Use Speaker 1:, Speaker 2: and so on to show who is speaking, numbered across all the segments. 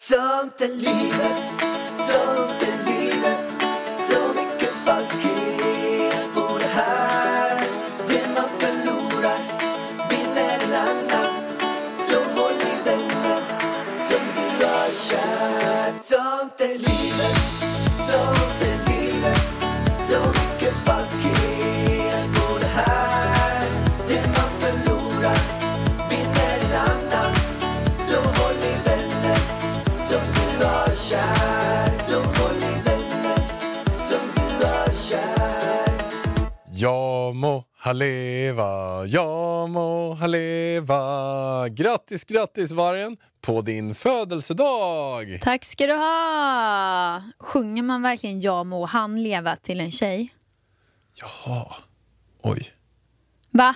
Speaker 1: Somte Liebe,
Speaker 2: somte Liebe. Han leva, ja må han leva. Grattis, grattis vargen på din födelsedag!
Speaker 3: Tack ska du ha! Sjunger man verkligen Ja må han leva till en tjej?
Speaker 2: Jaha, oj.
Speaker 3: Va?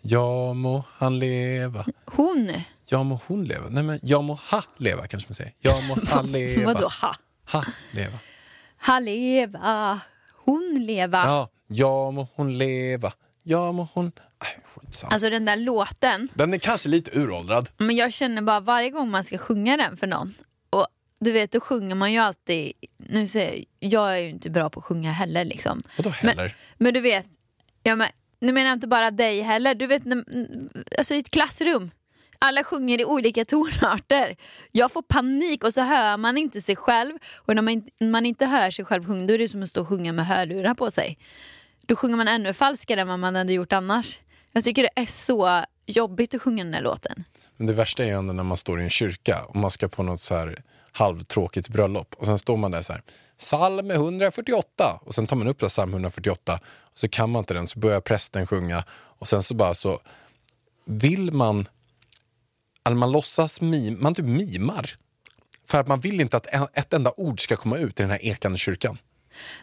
Speaker 2: Ja må han leva,
Speaker 3: Hon?
Speaker 2: ja må hon leva. Nej men ja må ha leva kanske man säger. Ja må han leva.
Speaker 3: Vadå ha?
Speaker 2: Ha leva.
Speaker 3: Ha leva, hon leva.
Speaker 2: Ja, ja må hon leva, ja må hon... Skitsamma.
Speaker 3: Alltså den där låten,
Speaker 2: Den är kanske lite uråldrad.
Speaker 3: men jag känner bara varje gång man ska sjunga den för någon. Och du vet, då sjunger man ju alltid, nu säger jag, jag är ju inte bra på att sjunga heller liksom.
Speaker 2: Vadå heller?
Speaker 3: Men du vet, ja, men, nu menar jag inte bara dig heller, du vet alltså i ett klassrum. Alla sjunger i olika tonarter. Jag får panik och så hör man inte sig själv. Och när man, man inte hör sig själv sjunga då är det som att stå och sjunga med hörlurar på sig. Då sjunger man ännu falskare än vad man hade gjort annars. Jag tycker det är så jobbigt att sjunga den här låten.
Speaker 2: Men det värsta är ju ändå när man står i en kyrka och man ska på något så här halvtråkigt bröllop och sen står man där så här psalm 148 och sen tar man upp psalm 148 och så kan man inte den så börjar prästen sjunga och sen så bara så vill man eller man låtsas mim, man typ mimar för att man vill inte att ett enda ord ska komma ut i den här ekande kyrkan.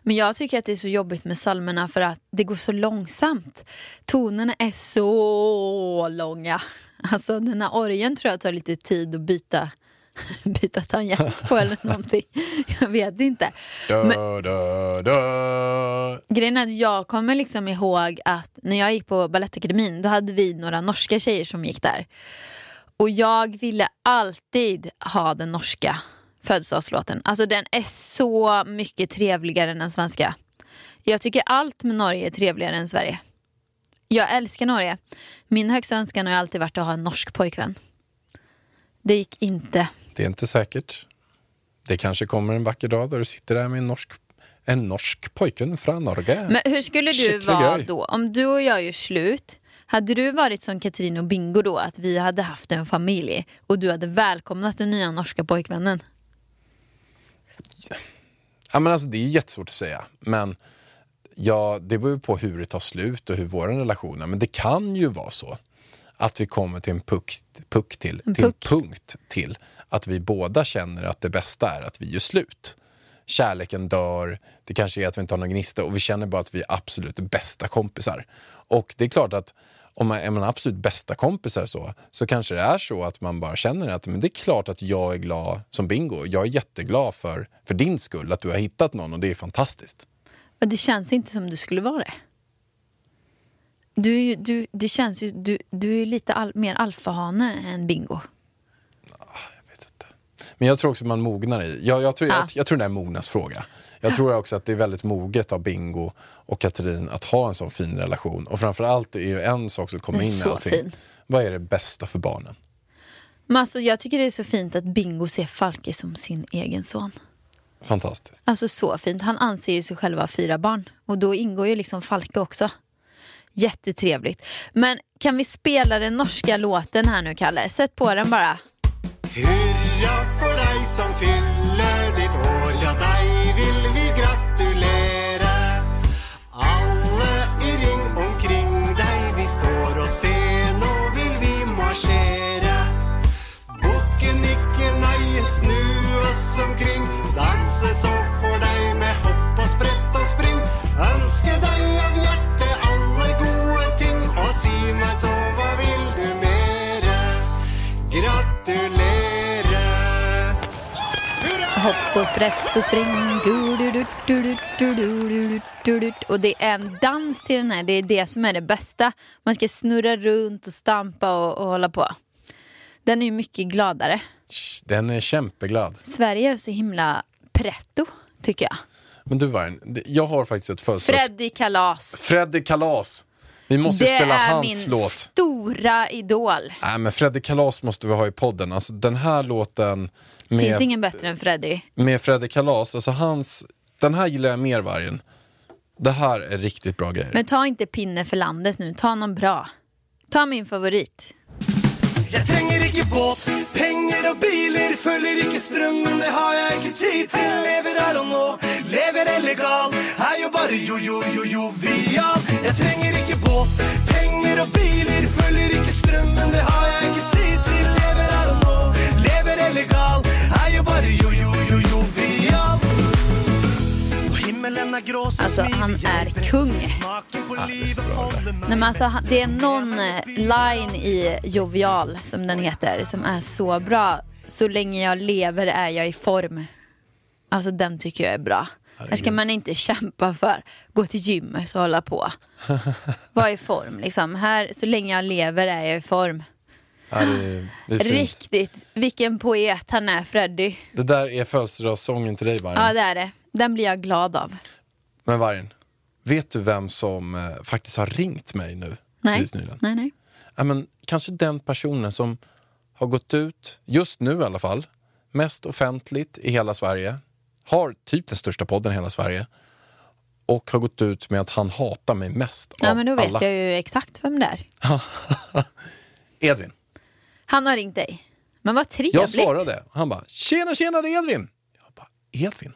Speaker 3: Men jag tycker att det är så jobbigt med psalmerna för att det går så långsamt. Tonerna är så långa. Alltså den här orgeln tror jag tar lite tid att byta, byta tangent på eller någonting. Jag vet inte. Men-
Speaker 2: dö, dö.
Speaker 3: Grejen är att jag kommer liksom ihåg att när jag gick på Balettakademin då hade vi några norska tjejer som gick där. Och jag ville alltid ha den norska födelsedagslåten. Alltså den är så mycket trevligare än den svenska. Jag tycker allt med Norge är trevligare än Sverige. Jag älskar Norge. Min högsta önskan har alltid varit att ha en norsk pojkvän. Det gick inte.
Speaker 2: Det är inte säkert. Det kanske kommer en vacker dag där du sitter där med en norsk, en norsk pojke från Norge.
Speaker 3: Men hur skulle du
Speaker 2: Skicklig
Speaker 3: vara då? Om du och jag gör slut, hade du varit som Katrin och Bingo då? Att vi hade haft en familj och du hade välkomnat den nya norska pojkvännen?
Speaker 2: Ja, men alltså, det är jättesvårt att säga. Men ja, det beror ju på hur det tar slut och hur vår relation är. Men det kan ju vara så att vi kommer till en puck, puck till,
Speaker 3: En
Speaker 2: till
Speaker 3: puck.
Speaker 2: punkt till att vi båda känner att det bästa är att vi gör slut. Kärleken dör, det kanske är att vi inte har någon gnista och vi känner bara att vi är absolut bästa kompisar. Och det är klart att om man är man absolut bästa kompisar så, så kanske det är så att man bara känner att men det är klart att jag är glad som bingo. Jag är jätteglad för, för din skull att du har hittat någon och det är fantastiskt.
Speaker 3: Men det känns inte som du skulle vara det. Du, du, det känns ju, du, du är lite all, mer alfahane än Bingo.
Speaker 2: Men jag tror också att man mognar i. Jag, jag, tror,
Speaker 3: Ah.
Speaker 2: jag, jag tror det är en mognadsfråga. Jag tror också att det är väldigt moget av Bingo och Katrin att ha en sån fin relation. Och framförallt är det en sak som kommer in i allting.
Speaker 3: fin.
Speaker 2: Vad är det bästa för barnen?
Speaker 3: Men alltså, jag tycker det är så fint att Bingo ser Falke som sin egen son.
Speaker 2: Fantastiskt.
Speaker 3: Alltså så fint. Han anser ju sig själv ha fyra barn. Och då ingår ju liksom Falke också. Jättetrevligt. Men kan vi spela den norska låten här nu, Kalle? Sätt på den bara.
Speaker 4: Hurra för dig som fyller ditt år, ja dig vill vi gratulera. Alla i ring omkring dig vi står och ser, nu vill vi marschera. Bocken icke nej, snu oss omkring, dansa så för dig med hopp och sprätt och spring. Önska dig
Speaker 3: hopp och sprätt och spring. Och det är en dans till den här, det är det som är det bästa. Man ska snurra runt och stampa och, och hålla på. Den är ju mycket gladare.
Speaker 2: Den är kämpeglad.
Speaker 3: Sverige är så himla pretto, tycker jag.
Speaker 2: Men du Varn, jag har faktiskt ett födelsedags...
Speaker 3: Freddy Kalas.
Speaker 2: Freddy Kalas. Vi måste
Speaker 3: Det
Speaker 2: spela
Speaker 3: är
Speaker 2: hans
Speaker 3: min
Speaker 2: låt.
Speaker 3: stora idol.
Speaker 2: Nej men Freddy Kalas måste vi ha i podden. Alltså den här låten
Speaker 3: Finns
Speaker 2: med,
Speaker 3: ingen bättre än Freddy.
Speaker 2: med Freddy Kalas, alltså hans... Den här gillar jag mer Vargen. Det här är riktigt bra grejer.
Speaker 3: Men ta inte pinne för landet nu, ta någon bra. Ta min favorit.
Speaker 4: Jeg trenger ikke båt, penger og biler Følger ikke strømmen, det har jeg ikke tid til Lever her og nå, lever illegal. Er jo bare jo-jo-jo-jovial Jeg trenger ikke båt, penger og biler Følger ikke strømmen, det har jeg ikke tid til Lever her og nå, lever illegal. Er jo
Speaker 3: Alltså, han är kung.
Speaker 2: Ja, det är så bra det.
Speaker 3: Nej, men alltså, han- det är någon line i Jovial, som den heter, som är så bra. Så länge jag lever är jag i form. Alltså den tycker jag är bra. Här ska man inte kämpa för, gå till gymmet och hålla på. Vara i form liksom. Här, så länge jag lever är jag i form.
Speaker 2: Ja, det, är, det.
Speaker 3: Riktigt, vilken poet han är Freddy.
Speaker 2: det där är födelsedagssången till dig Vargen.
Speaker 3: Ja det är det. Den blir jag glad av.
Speaker 2: Men Vargen, vet du vem som eh, faktiskt har ringt mig nu?
Speaker 3: Nej,
Speaker 2: Precis nyligen?
Speaker 3: nej, nej.
Speaker 2: Ja, men, kanske den personen som har gått ut, just nu i alla fall, mest offentligt i hela Sverige, har typ den största podden i hela Sverige och har gått ut med att han hatar mig mest
Speaker 3: Ja
Speaker 2: av
Speaker 3: men då vet
Speaker 2: alla.
Speaker 3: jag ju exakt vem det är.
Speaker 2: Edvin.
Speaker 3: Han har ringt dig. Men vad trevligt.
Speaker 2: Jag svarade. Han bara, tjena tjena det är Edvin. Jag bara, Edvin?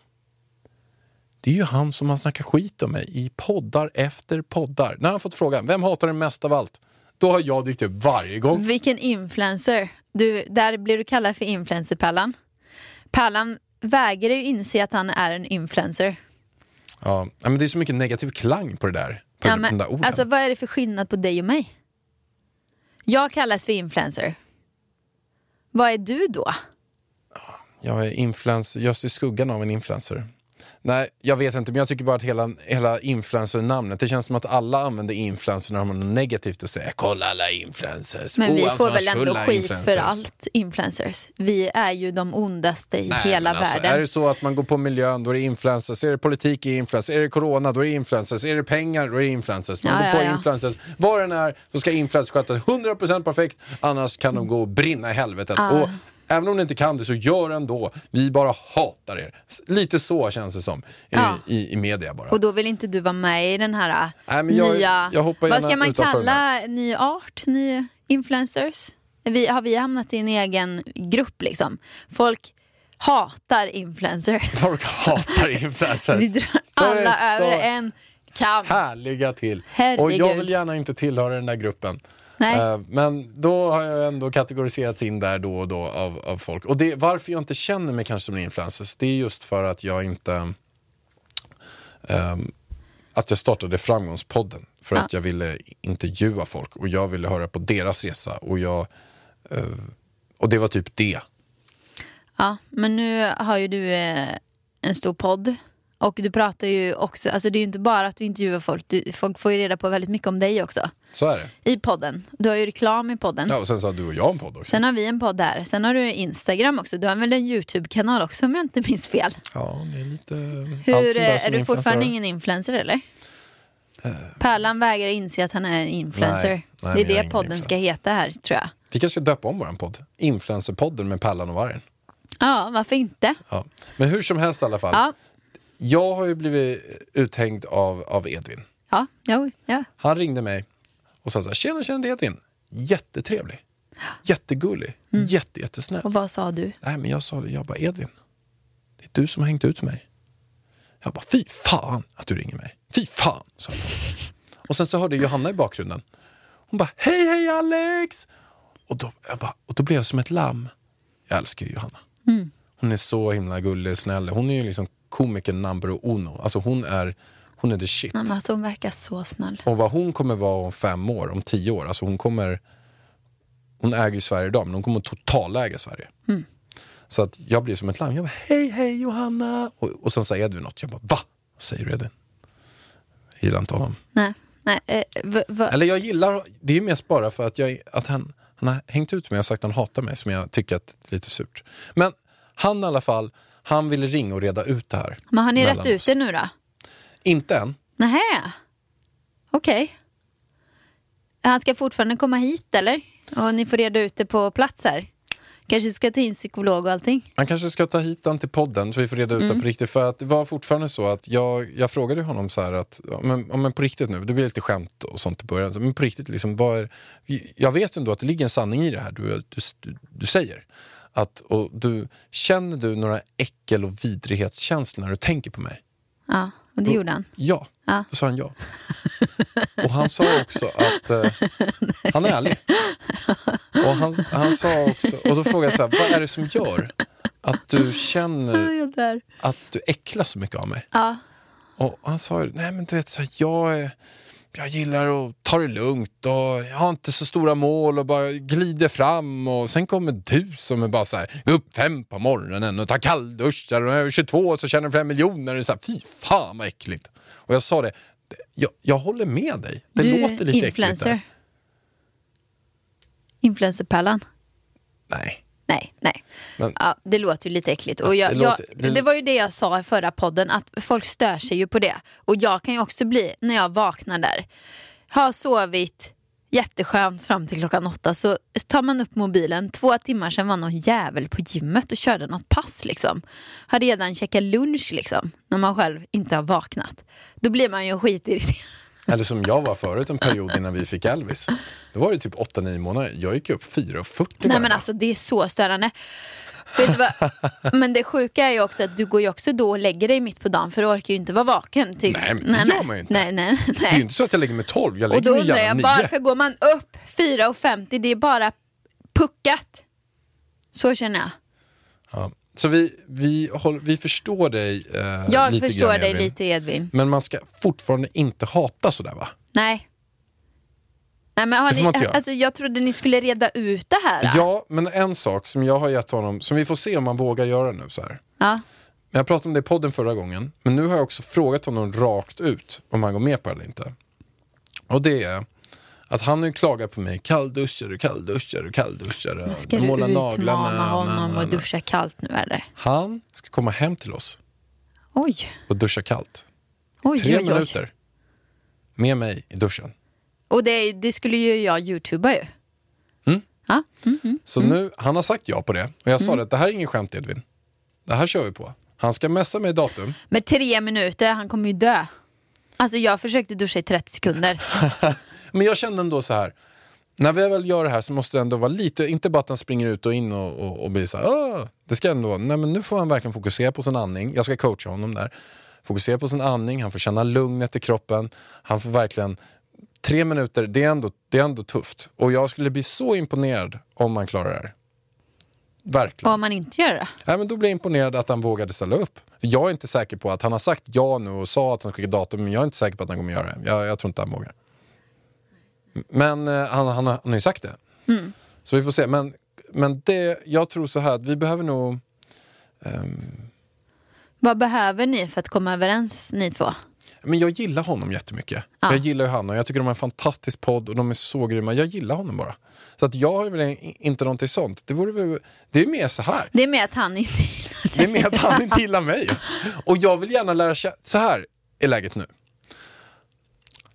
Speaker 2: Det är ju han som har snackat skit om mig i poddar efter poddar. När han fått frågan, vem hatar dig mest av allt? Då har jag dykt upp varje gång.
Speaker 3: Vilken influencer. Du, där blir du kallad för influencer-Pallan. Pallan vägrar ju inse att han är en influencer.
Speaker 2: Ja, men det är så mycket negativ klang på det där. På
Speaker 3: Ja, men,
Speaker 2: där orden.
Speaker 3: alltså vad är det för skillnad på dig och mig? Jag kallas för influencer. Vad är du då?
Speaker 2: Jag är influencer, jag står i skuggan av en influencer. Nej, jag vet inte, men jag tycker bara att hela, hela influencer-namnet, det känns som att alla använder influencer när de har något negativt att säga. Kolla alla influencers,
Speaker 3: Men vi får väl ändå skit för allt influencers. Vi är ju de ondaste i
Speaker 2: Nej,
Speaker 3: hela
Speaker 2: alltså,
Speaker 3: världen.
Speaker 2: Är det så att man går på miljön, då är det influencers. Är det politik, är det influencers. Är det corona, då är det influencers. Är det pengar, då är det influencers. Man
Speaker 3: Ja,
Speaker 2: går
Speaker 3: ja,
Speaker 2: på
Speaker 3: ja.
Speaker 2: influencers. Vad den är, så ska influencers sköta 100% perfekt. Annars kan de gå och brinna i helvetet. Och även om ni inte kan det, så gör ändå. Vi bara hatar er. Lite så känns det som i,
Speaker 3: Ja.
Speaker 2: i, i media bara.
Speaker 3: Och då vill inte du vara med i den här äh,
Speaker 2: Nej, men jag-
Speaker 3: nya...
Speaker 2: jag hoppar
Speaker 3: vad ska man kalla ny art? Ny influencers? Vi, har vi hamnat i en egen grupp liksom? Folk hatar influencers.
Speaker 2: Folk hatar influencers.
Speaker 3: Vi drar
Speaker 2: det
Speaker 3: alla över en kam.
Speaker 2: härliga till. Och
Speaker 3: Herregud.
Speaker 2: jag vill gärna inte tillhöra den där gruppen.
Speaker 3: Nej.
Speaker 2: Eh, men då har jag ändå kategoriserats in där då och då av, av folk. Och det, varför jag inte känner mig kanske som en influencer, det är just för att jag inte... ehm, att jag startade Framgångspodden för att jag ville intervjua folk och jag ville höra på deras resa. Och, jag, eh, och det var typ det.
Speaker 3: Ja, men nu har ju du eh, en stor podd. Och du pratar ju också, alltså det är ju inte bara att du intervjuar folk, du, folk får ju reda på väldigt mycket om dig också.
Speaker 2: Så är det.
Speaker 3: I podden. Du har ju reklam i podden.
Speaker 2: Ja, och sen så har du och jag en podd också.
Speaker 3: Sen har vi en podd där. Sen har du Instagram också. Du har väl en YouTube-kanal också om jag inte minns fel.
Speaker 2: Ja, det är lite...
Speaker 3: Hur,
Speaker 2: allt
Speaker 3: eh,
Speaker 2: som
Speaker 3: är du fortfarande ingen influencer eller? Pärlan vägrar inse att han är en influencer.
Speaker 2: Nej, nej,
Speaker 3: det är det podden ska
Speaker 2: influencer.
Speaker 3: heta här tror jag.
Speaker 2: Vi kanske ska döpa om vår podd. Influencerpodden med Pallan och Vargen.
Speaker 3: Ja, varför inte?
Speaker 2: Ja. Men hur som helst i alla fall.
Speaker 3: Ja,
Speaker 2: Jag har ju blivit uthängd av, av Edvin.
Speaker 3: ja, jo, ja.
Speaker 2: Han ringde mig och sa så här, tjena tjena det är Edvin. Jättetrevlig. Jättegullig. Jätte, jättesnäll.
Speaker 3: Och vad sa du?
Speaker 2: Nej men jag sa det, jag bara Edvin. Det är du som har hängt ut mig. Jag bara fy fan att du ringer mig. Fy fan. sa han. Och sen så hörde jag Johanna i bakgrunden. Hon bara hej hej Alex. Och då, jag bara, och då blev jag som ett lamm. Jag älskar ju Johanna. Hon är så himla gullig, snäll. Hon är ju liksom komikern number uno. Alltså hon är, hon är the shit.
Speaker 3: Men alltså, hon verkar så snäll.
Speaker 2: Och vad hon kommer vara om fem år, om tio år. Alltså hon kommer... Hon äger ju Sverige idag, men hon kommer totaläga Sverige. Så att jag blir som ett lamm. Jag bara, hej hej Johanna! Och, och sen säger Edvin något. Jag bara, va? Vad säger du Edvin? Jag gillar inte honom.
Speaker 3: Nej, nej. Eh,
Speaker 2: Eller jag gillar, det är mest bara för att, jag, att han, Han har hängt ut mig och sagt att han hatar mig som jag tycker att det är lite surt. Men han i alla fall, han ville ringa och reda ut det här.
Speaker 3: Men har ni rätt ut det nu då?
Speaker 2: Inte än.
Speaker 3: Nähä. Okej. Han ska fortfarande komma hit eller? Och ni får reda ut det på plats här. Kanske ska ta in psykolog och allting.
Speaker 2: Man kanske ska ta hit den till podden så vi får reda ut det på riktigt. För att det var fortfarande så att jag, jag frågade honom så här att, ja, men, ja, men på riktigt nu, det blir lite skämt och sånt i början. Men på riktigt, liksom, vad är, jag vet ändå att det ligger en sanning i det här du, du, du säger. Att, och du, känner du några äckel och vidrighetskänslor när du tänker på mig?
Speaker 3: Ja, och det gjorde han.
Speaker 2: Ja.
Speaker 3: Ja.
Speaker 2: Då sa han ja. Och han sa också att eh, han är ärlig. Och han, han sa också, och då frågade jag så här, vad är det som gör att du känner att du äcklas så mycket av mig?
Speaker 3: Ja.
Speaker 2: Och han sa, nej men du vet så här, jag, är, jag gillar att ta det lugnt och jag har inte så stora mål och bara glider fram och sen kommer du som är bara så här, upp fem på morgonen och tar kallduschar och när jag är 22 så tjänar jag fem miljoner. Är så här, fy fan vad äckligt. Och jag sa det, jag, jag håller med dig. Det
Speaker 3: du
Speaker 2: låter lite
Speaker 3: influencer.
Speaker 2: äckligt.
Speaker 3: Influencerpärlan.
Speaker 2: Där. Nej.
Speaker 3: Nej, nej.
Speaker 2: Men-
Speaker 3: ja, det låter ju lite äckligt. Och jag,
Speaker 2: det låter-
Speaker 3: jag,
Speaker 2: det-
Speaker 3: det var ju det jag sa i förra podden, att folk stör sig ju på det. Och jag kan ju också bli, när jag vaknar där, har sovit jätteskönt fram till klockan åtta, så tar man upp mobilen, två timmar sedan var någon jävel på gymmet och körde något pass liksom. Har redan käkat lunch liksom, när man själv inte har vaknat. Då blir man ju skitirriterad.
Speaker 2: Eller som jag var förut en period innan vi fick Elvis. Då var det typ 8-9 månader. Jag gick upp 4.40
Speaker 3: Nej men alltså det är så störande. Men det sjuka är ju också att du går ju också då och lägger dig mitt på dagen för du orkar ju inte vara vaken. Till...
Speaker 2: Nej, men det gör man ju inte.
Speaker 3: Nej, nej,
Speaker 2: Det är ju
Speaker 3: nej.
Speaker 2: inte så att jag lägger mig 12, jag
Speaker 3: Och
Speaker 2: lägger
Speaker 3: då
Speaker 2: mig
Speaker 3: undrar
Speaker 2: gärna
Speaker 3: jag
Speaker 2: 9.
Speaker 3: varför går man upp 4.50? Det är bara puckat. Så känner jag.
Speaker 2: Ja. Så vi, vi, håller, vi förstår dig eh,
Speaker 3: Jag
Speaker 2: lite
Speaker 3: förstår
Speaker 2: grann,
Speaker 3: dig
Speaker 2: Edvin.
Speaker 3: lite Edvin.
Speaker 2: Men man ska fortfarande inte hata sådär va?
Speaker 3: Nej. Nej men har
Speaker 2: Det får man
Speaker 3: ni,
Speaker 2: göra.
Speaker 3: alltså, jag trodde ni skulle reda ut det här.
Speaker 2: Ja, men en sak som jag har gett honom, som vi får se om han vågar göra nu så här.
Speaker 3: Ja.
Speaker 2: Men jag pratade om det i podden förra gången, men nu har jag också frågat honom rakt ut om han går med på det eller inte. Och det är att han har ju klagat på mig, kallduschar och kallduschar och kallduschar. och
Speaker 3: Ska du utmana
Speaker 2: naglarna,
Speaker 3: honom
Speaker 2: na, na,
Speaker 3: och duscha kallt nu eller?
Speaker 2: Han ska komma hem till oss
Speaker 3: Oj,
Speaker 2: och duscha kallt.
Speaker 3: oj,
Speaker 2: Tre
Speaker 3: oj, oj.
Speaker 2: minuter med mig i duschen.
Speaker 3: Och det, det skulle ju jag youtuba ju.
Speaker 2: Mm.
Speaker 3: Ja. Mm, mm.
Speaker 2: Så nu, han har sagt ja på det. Och jag sa det att det här är ingen skämt Edvin. Det här kör vi på. Han ska messa mig datum.
Speaker 3: Med tre minuter, han kommer ju dö. Alltså jag försökte duscha i 30 sekunder.
Speaker 2: Men jag kände ändå så här. När vi väl gör det här så måste det ändå vara lite, inte bara att han springer ut och in och, och, och blir så här, "Åh!" Det ska ändå vara, nej men nu får han verkligen fokusera på sin andning. Jag ska coacha honom där. Fokusera på sin andning, han får känna lugnet i kroppen. Han får verkligen, tre minuter, det är ändå, det är ändå tufft. Och jag skulle bli så imponerad om man klarar det här. Verkligen.
Speaker 3: Om man inte gör det?
Speaker 2: Nej, men då blir jag imponerad att han vågade ställa upp. För jag är inte säker på att han har sagt ja nu och sa att han skickar datum, men jag är inte säker på att han kommer göra det. Jag, jag tror inte han vågar. Men eh, han, han, har- han har ju sagt det. Så vi får se. Men, men det, jag tror så här att vi behöver nog...
Speaker 3: Vad behöver ni för att komma överens ni två?
Speaker 2: Men jag gillar honom jättemycket.
Speaker 3: Ja.
Speaker 2: Jag gillar ju han och jag tycker de har en fantastisk podd och de är så grymma. Jag gillar honom bara. Så att jag har väl i- inte någonting sånt. Det, vore väl, det är mer så här.
Speaker 3: Det är med att han inte
Speaker 2: Det är mer att han inte gillar mig. Och jag vill gärna lära känna... Så här är läget nu.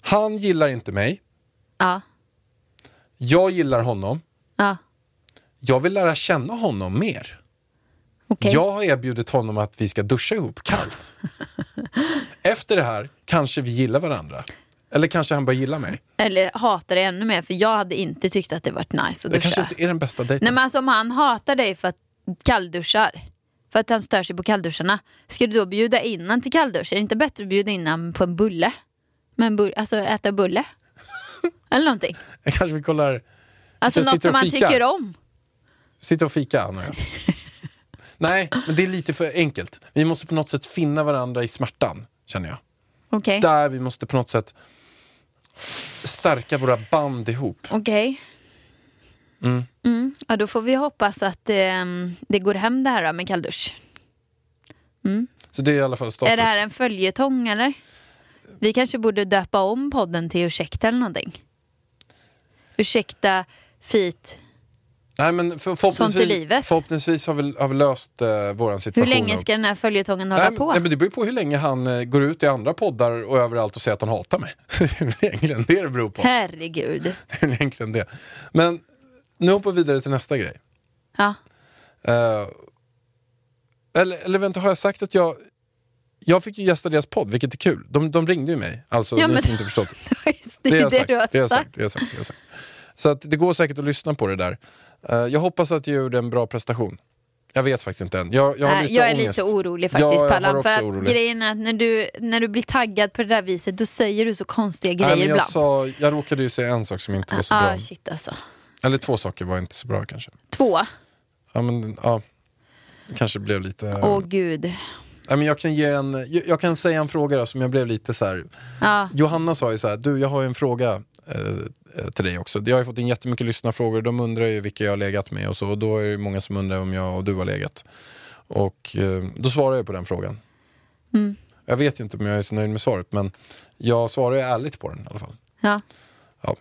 Speaker 2: Han gillar inte mig.
Speaker 3: Ja,
Speaker 2: Jag gillar honom.
Speaker 3: ja,
Speaker 2: Jag vill lära känna honom mer.
Speaker 3: okej.
Speaker 2: Jag har erbjudit honom att vi ska duscha ihop kallt. Efter det här kanske vi gillar varandra. Eller kanske han börjar gilla mig.
Speaker 3: Eller hatar det ännu mer för jag hade inte tyckt att det varit nice att
Speaker 2: Det
Speaker 3: duscha.
Speaker 2: kanske inte är den bästa dejten.
Speaker 3: Nej men alltså om han hatar dig för att kallduschar, för att han stör sig på kallduscharna, ska du då bjuda in han till kalldusch? Är det inte bättre att bjuda in han på en bulle? Men bu- alltså äta bulle? Eller någonting.
Speaker 2: Jag kanske vi kollar...
Speaker 3: Alltså något som
Speaker 2: fikar.
Speaker 3: tycker om.
Speaker 2: Sitta och fika, han och jag. Nej, men det är lite för enkelt. Vi måste på något sätt finna varandra i smärtan, känner jag.
Speaker 3: Okej.
Speaker 2: Där vi måste på något sätt stärka våra band ihop.
Speaker 3: Okej. Mm. Ja, då får vi hoppas att ehm, det går hem det här då med kalldusch.
Speaker 2: Så det är i alla fall status.
Speaker 3: Är det här en följetong eller? Vi kanske borde döpa om podden till ursäkta eller någonting. Ursäkta, fit,
Speaker 2: Nej, men för,
Speaker 3: Sånt
Speaker 2: förhoppningsvis, förhoppningsvis har vi, har vi löst uh, våran situation.
Speaker 3: Hur länge ska den här följetongen hålla
Speaker 2: Nej,
Speaker 3: på?
Speaker 2: nej, men det beror på hur länge han eh, går ut i andra poddar och överallt och säger att han hatar mig. det är egentligen det det beror på.
Speaker 3: Herregud.
Speaker 2: Det är egentligen det. Men nu hoppar vi vidare till nästa grej.
Speaker 3: Ja.
Speaker 2: Eh, eller, eller vänta, har jag sagt att jag... Jag fick ju gästa deras podd, vilket är kul. De, de ringde ju mig, alltså
Speaker 3: Ja,
Speaker 2: ni som inte förstått.
Speaker 3: Just det, är det,
Speaker 2: jag
Speaker 3: du har
Speaker 2: sagt, det har
Speaker 3: sagt.
Speaker 2: sagt. Det har sagt, det har jag sagt. Så att det går säkert att lyssna på det där. Eh, jag hoppas att jag gjorde en bra prestation. Jag vet faktiskt inte än. Jag, jag har lite
Speaker 3: jag är
Speaker 2: ångest.
Speaker 3: lite orolig
Speaker 2: Ja,
Speaker 3: faktiskt
Speaker 2: var
Speaker 3: Pallan. För
Speaker 2: orolig.
Speaker 3: grejen är att när du, när du blir taggad på det där viset då säger du så konstiga grejer
Speaker 2: Nej, jag,
Speaker 3: ibland.
Speaker 2: sa, jag råkade ju säga en sak som inte var så bra.
Speaker 3: ah, shit alltså.
Speaker 2: Eller två saker var inte så bra kanske.
Speaker 3: Två.
Speaker 2: Ja, men, ja, det kanske blev lite...
Speaker 3: Åh gud.
Speaker 2: Men jag, kan ge en, jag, kan säga en fråga då, som jag blev lite så här.
Speaker 3: Ja.
Speaker 2: Johanna sa ju så här, du jag har ju en fråga eh, till dig också. Jag har ju fått in jättemycket lyssnarfrågor, de undrar ju vilka jag har legat med och så. Och då är det många som undrar om jag och du har legat. Och eh, då svarar jag på den frågan.
Speaker 3: Mm.
Speaker 2: Jag vet ju inte om jag är så nöjd med svaret, men jag svarar ju ärligt på den i alla fall.
Speaker 3: Ja.
Speaker 2: Ja.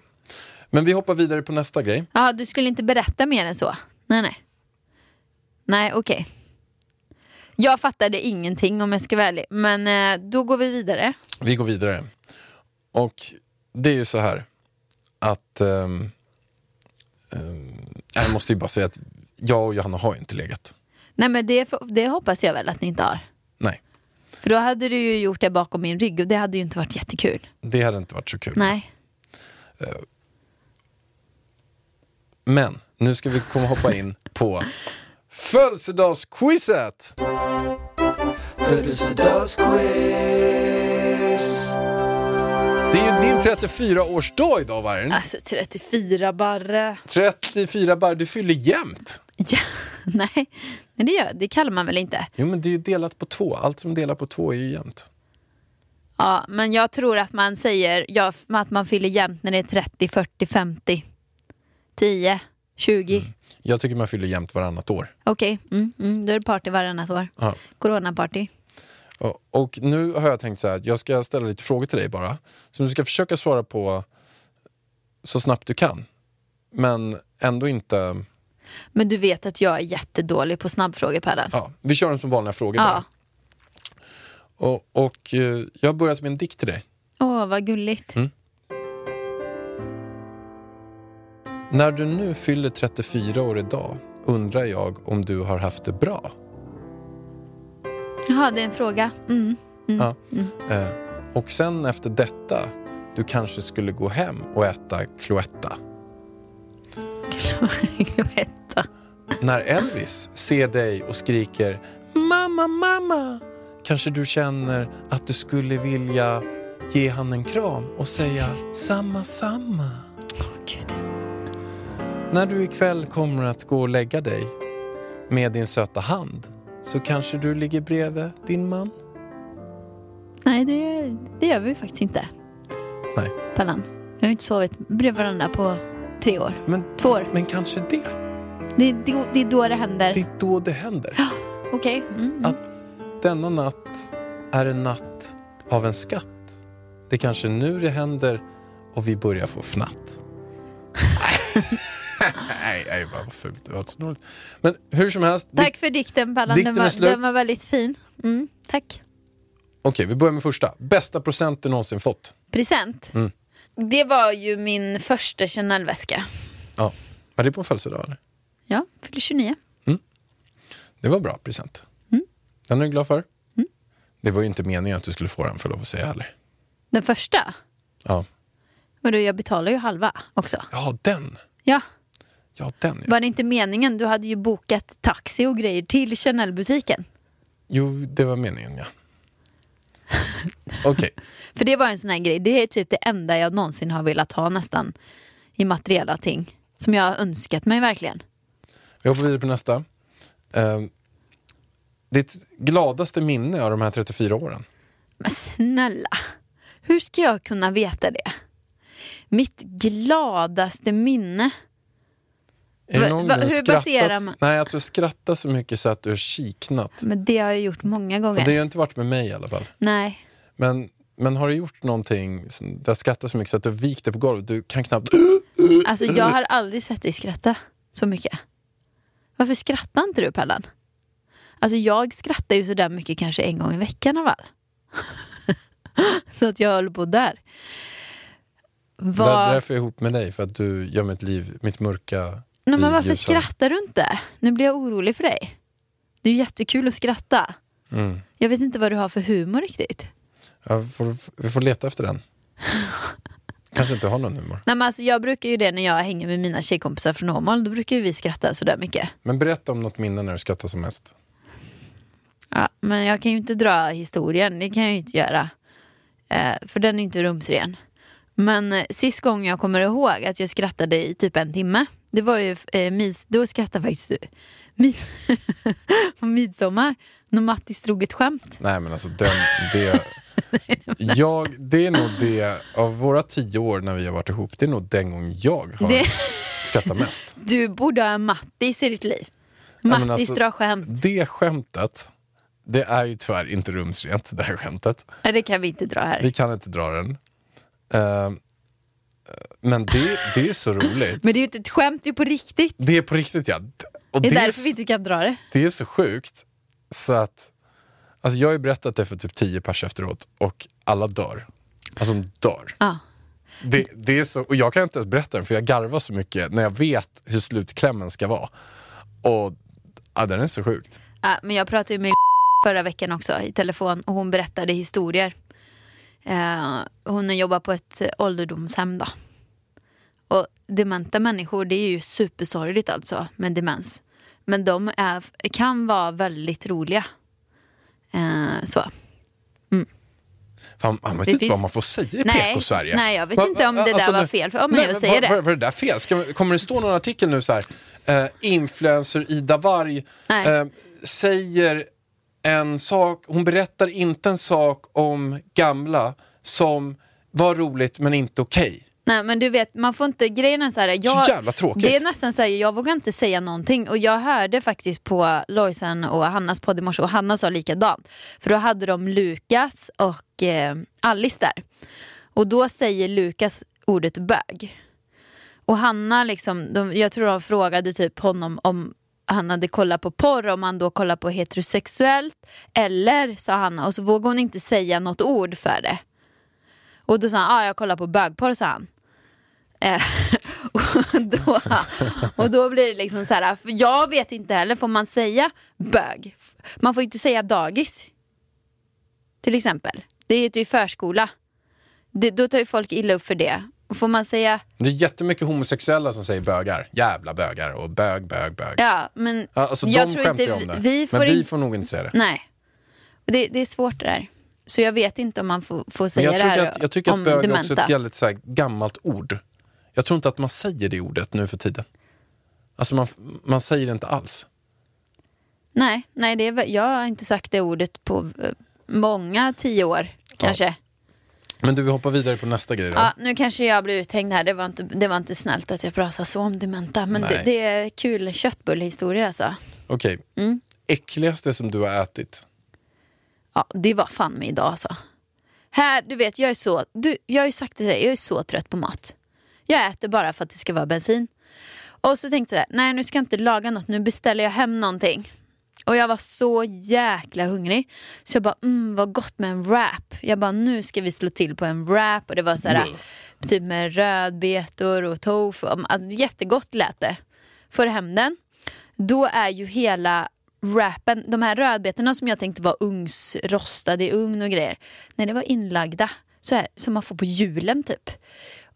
Speaker 2: Men vi hoppar vidare på nästa grej.
Speaker 3: ja, du skulle inte berätta mer än så? Nej, nej. Nej, okej. Jag fattade ingenting om jag ska vara ärlig. Men eh, då går vi vidare.
Speaker 2: Vi går vidare. Och det är ju så här att ehm, ehm, jag måste ju bara säga att jag och Johanna har ju inte legat.
Speaker 3: Nej, men det, det hoppas jag väl att ni inte har.
Speaker 2: Nej,
Speaker 3: För då hade du ju gjort det bakom min rygg och det hade ju inte varit jättekul.
Speaker 2: det hade inte varit så kul.
Speaker 3: Nej.
Speaker 2: Men nu ska vi komma hoppa in på födelsedagsquizet!
Speaker 1: Födelsedagsquiz.
Speaker 2: Det är ju din 34-årsdag idag Vargen.
Speaker 3: Alltså 34 barre.
Speaker 2: 34 bar, du fyller jämnt.
Speaker 3: Ja, nej, men det, gör, det kallar man väl inte.
Speaker 2: Jo men det är ju delat på två, allt som delar på två är ju jämnt.
Speaker 3: Ja, men jag tror att man säger ja, att man fyller jämnt när det är 30, 40, 50, 10, 20.
Speaker 2: Jag tycker man fyller jämnt varannat år.
Speaker 3: Okej, mm, mm, då är det party varannat år.
Speaker 2: Ja.
Speaker 3: Coronaparty.
Speaker 2: Och, och nu har jag tänkt så här, att jag ska ställa lite frågor till dig bara. Som du ska försöka svara på så snabbt du kan. Men ändå inte...
Speaker 3: Men du vet att jag är jättedålig på snabbfrågor Pärlan.
Speaker 2: Ja, vi kör dem som vanliga frågor
Speaker 3: Ja.
Speaker 2: bara. Och, och eh, jag har börjat med en dikt till dig.
Speaker 3: Åh, vad gulligt.
Speaker 2: Mm. När du nu fyller 34 år idag undrar jag om du har haft det bra.
Speaker 3: Jaha, det är en fråga. Mm.
Speaker 2: Ja. Eh, och sen efter detta, du kanske skulle gå hem och äta Cloetta.
Speaker 3: Cloetta.
Speaker 2: När Elvis ser dig och skriker Mamma, mamma Kanske du känner att du skulle vilja ge han en kram och säga samma, samma.
Speaker 3: Åh, Gud.
Speaker 2: När du ikväll kommer att gå och lägga dig med din söta hand så kanske du ligger bredvid din man.
Speaker 3: Nej, det, det gör vi faktiskt inte.
Speaker 2: Nej,
Speaker 3: Pallan. Vi har inte sovit bredvid varandra på tre år.
Speaker 2: men,
Speaker 3: Två år.
Speaker 2: men kanske det.
Speaker 3: Det, det, det är då det händer.
Speaker 2: Det är då det händer.
Speaker 3: Okej. Mm, mm.
Speaker 2: Att denna natt är en natt av en skatt. Det är kanske nu det händer och vi börjar få fnatt. nej, nej, vad fult. Det var så dåligt. Men hur som helst.
Speaker 3: Tack för dikten Pallan.
Speaker 2: Dikten
Speaker 3: Den
Speaker 2: är
Speaker 3: var,
Speaker 2: slut.
Speaker 3: den var väldigt fin. Mm, tack.
Speaker 2: Okej, vi börjar med första. Bästa procent du någonsin fått?
Speaker 3: Present.
Speaker 2: Mm.
Speaker 3: Det var ju min första Chanel-väska.
Speaker 2: Ja. Var det på en födelsedag eller?
Speaker 3: Ja, fyller 29.
Speaker 2: Det var bra present.
Speaker 3: Mm.
Speaker 2: Den är du glad för? Det var ju inte meningen att du skulle få den för lov att säga ärlig.
Speaker 3: Den första?
Speaker 2: Ja.
Speaker 3: Men då, jag betalar ju halva också.
Speaker 2: ja, den.
Speaker 3: Ja,
Speaker 2: Ja, den ja.
Speaker 3: var det inte meningen? Du hade ju bokat taxi och grejer till Chanel-butiken.
Speaker 2: Jo, det var meningen ja. Okej,
Speaker 3: För det var en sån här grej. Det är typ det enda jag någonsin har velat ha nästan i materiella ting. Som jag har önskat mig verkligen.
Speaker 2: vi hoppar vidare på nästa. Eh, ditt gladaste minne av de här 34 åren?
Speaker 3: Men snälla, hur ska jag kunna veta det? Mitt gladaste minne?
Speaker 2: Är
Speaker 3: Va- va- hur
Speaker 2: skrattat-
Speaker 3: baserar man-
Speaker 2: Nej, att du skrattar så mycket så att du har kiknat.
Speaker 3: Men det har jag gjort många
Speaker 2: Och
Speaker 3: gånger.
Speaker 2: det har inte varit med mig i alla fall.
Speaker 3: Nej.
Speaker 2: Men, men har du gjort någonting, som- du har skrattat så mycket så att du vikt dig på golvet, du kan knappt...
Speaker 3: Alltså jag har aldrig sett dig skratta. så mycket? Varför skrattar inte du Pallan? Alltså jag skrattar ju sådär mycket kanske en gång i veckan av så att jag håller på där.
Speaker 2: Där,
Speaker 3: Vad-
Speaker 2: därför är jag ihop med dig, för att du gör mitt liv, mitt mörka
Speaker 3: Nej, men varför skrattar du inte? Nu blir jag orolig för dig. Det är ju jättekul att skratta.
Speaker 2: Mm.
Speaker 3: Jag vet inte vad du har för humor riktigt.
Speaker 2: Får, vi får leta efter den. Kanske inte har någon humor.
Speaker 3: Nej, men alltså, jag brukar ju det när jag hänger med mina tjejkompisar från Åmål. Då brukar ju vi skratta sådär mycket.
Speaker 2: Men berätta om något minne när du skrattar som mest.
Speaker 3: Ja, men jag kan ju inte dra historien, det kan jag ju inte göra. Eh, för den är inte rumsren. Men eh, sist gången jag kommer ihåg att jag skrattade i typ en timme. Det var ju eh, mis, då skrattade faktiskt du. Mis, på midsommar. När Mattis drog ett skämt.
Speaker 2: Nej men alltså den, det, jag, det är nog det, av våra tio år när vi har varit ihop, det är nog den gången jag har
Speaker 3: Det-
Speaker 2: skrattat mest.
Speaker 3: Du borde ha Mattis i ditt liv. Mattis
Speaker 2: alltså,
Speaker 3: drar skämt.
Speaker 2: Det skämtet, det är ju tyvärr inte rumsrent det här skämtet.
Speaker 3: Nej, det kan vi inte dra här.
Speaker 2: Vi kan inte dra den. Eh, men det, det är så roligt.
Speaker 3: Men det är ju inte ett skämt, det är ju på riktigt.
Speaker 2: Det är på riktigt ja. Och
Speaker 3: Det är därför vi inte kan dra det.
Speaker 2: det är så sjukt. Så att, alltså jag har ju berättat det för typ tio pers efteråt och alla dör. Alltså de dör.
Speaker 3: Ja.
Speaker 2: Det, det är så, och jag kan inte ens berätta den för jag garvar så mycket när jag vet hur slutklämmen ska vara. Och ja, den är så sjukt.
Speaker 3: Ja, men jag pratade ju med förra veckan också i telefon och hon berättade historier. Eh, hon jobbar på ett ålderdomshem då. Och dementa människor, det är ju supersorgligt alltså med demens. Men de är, kan vara väldigt roliga. Eh, så.
Speaker 2: Fan, man vet
Speaker 3: Det
Speaker 2: inte
Speaker 3: finns-
Speaker 2: vad man får säga i
Speaker 3: Nej,
Speaker 2: PK-Sverige.
Speaker 3: nej, jag vet
Speaker 2: Va-
Speaker 3: inte om det där
Speaker 2: alltså,
Speaker 3: var fel. Ja, men jag säger
Speaker 2: var,
Speaker 3: det.
Speaker 2: Var, var det där fel? Ska, kommer det stå någon artikel nu så här? Eh, influencer Ida
Speaker 3: Nej.
Speaker 2: eh, säger en sak, hon berättar inte en sak om gamla som var roligt men inte okej.
Speaker 3: Nej men du vet, man får inte, grejen är så här, jag,
Speaker 2: Så jävla tråkigt.
Speaker 3: Det är nästan så här, jag vågar inte säga någonting och jag hörde faktiskt på Lojsan och Hannas podd i morse och Hanna sa likadant. För då hade de Lukas och eh, Alice där. Och då säger Lukas ordet bög. Och Hanna liksom, de, jag tror de frågade typ honom om han hade kollat på porr, om han då kollar på heterosexuellt. Eller, sa Hanna, och så vågade hon inte säga något ord för det. Och då sa han, ah, jag kollar på bögporr, sa han. Eh, och, då, och då blir det liksom så här, jag vet inte heller, får man säga bög? Man får ju inte säga dagis. Till exempel. Det heter ju förskola. Det, då tar ju folk illa upp för det. Får man säga,
Speaker 2: Det är jättemycket homosexuella som säger bögar. Jävla bögar och bög, bög, bög.
Speaker 3: ja men
Speaker 2: Ja, alltså,
Speaker 3: jag tror inte
Speaker 2: om det.
Speaker 3: vi får
Speaker 2: men vi
Speaker 3: in-
Speaker 2: får nog inte säga det.
Speaker 3: Nej. Det, det är svårt det där. Så jag vet inte om man får, får säga det här
Speaker 2: att, jag tycker att bög är också ett väldigt så här, gammalt ord. Jag tror inte att man säger det ordet nu för tiden. Alltså man, man säger det inte alls.
Speaker 3: Nej, nej det är, jag har inte sagt det ordet på eh, många tio år kanske.
Speaker 2: Men du, vi hoppar vidare på nästa grej då.
Speaker 3: Ja, nu kanske jag blir uthängd här. Det var inte, det var inte snällt att jag pratar så om dementa. Men det, det är kul köttbullhistoria alltså.
Speaker 2: Okej.
Speaker 3: Mm.
Speaker 2: Äckligaste som du har ätit?
Speaker 3: Ja, det var fan med idag alltså. Här, du vet, jag är så, du, jag har ju sagt det till dig, jag är så trött på mat. Jag äter bara för att det ska vara bensin. Och så tänkte jag, nej nu ska jag inte laga något, nu beställer jag hem någonting. Och jag var så jäkla hungrig. Så jag bara, mm vad gott med en wrap. Jag bara, nu ska vi slå till på en wrap. Och det var så här,
Speaker 2: Mm.
Speaker 3: typ med rödbetor och tofu. Alltså, jättegott lät det. Får hem den. Då är ju hela wrappen, de här rödbetorna som jag tänkte var ugnsrostade i ugn och grejer. Nej, det var inlagda. Så här, som man får på julen typ.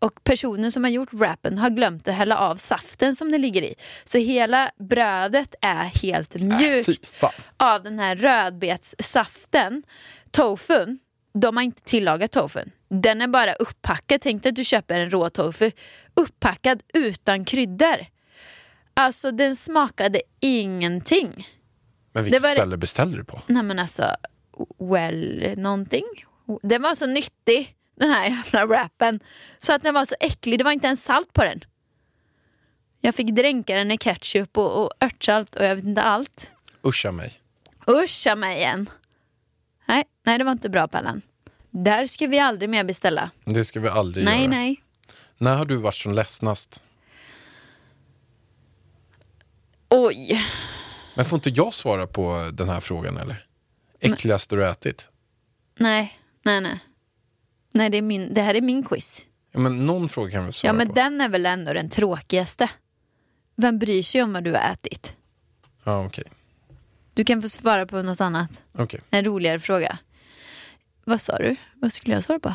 Speaker 3: Och personen som har gjort wrappen har glömt att hälla av saften som det ligger i. Så hela brödet är helt
Speaker 2: Äh,
Speaker 3: mjukt
Speaker 2: fan.
Speaker 3: av den här rödbetssaften. Tofun, de har inte tillagat tofun. Den är bara upppackad. Tänk dig att du köper en rå tofu. Upppackad utan kryddor. Alltså den smakade ingenting.
Speaker 2: Men vilket
Speaker 3: det-
Speaker 2: ställe beställde du på?
Speaker 3: Nej men alltså, well någonting. Den var så nyttig den här jävla wrappen. Så att den var så äcklig, det var inte ens salt på den. Jag fick dränka den i ketchup och, och örtsalt och jag vet inte allt.
Speaker 2: Uscha mig.
Speaker 3: Uscha mig igen. Nej, nej det var inte bra Pallan. Där ska vi aldrig mer beställa.
Speaker 2: Det ska vi aldrig
Speaker 3: Nej,
Speaker 2: göra.
Speaker 3: nej.
Speaker 2: När har du varit som ledsnast?
Speaker 3: Oj.
Speaker 2: Men får inte jag svara på den här frågan eller? Äckligaste du ätit?
Speaker 3: Nej, nej, nej. Nej, det, är min, det här är min quiz.
Speaker 2: Ja, men någon fråga kan vi svara
Speaker 3: Ja, men
Speaker 2: på.
Speaker 3: den är väl ändå den tråkigaste. Vem bryr sig om vad du har ätit?
Speaker 2: Ja, okej.
Speaker 3: Du kan få svara på något annat.
Speaker 2: Okej.
Speaker 3: En roligare fråga. Vad sa du? Vad skulle jag svara på?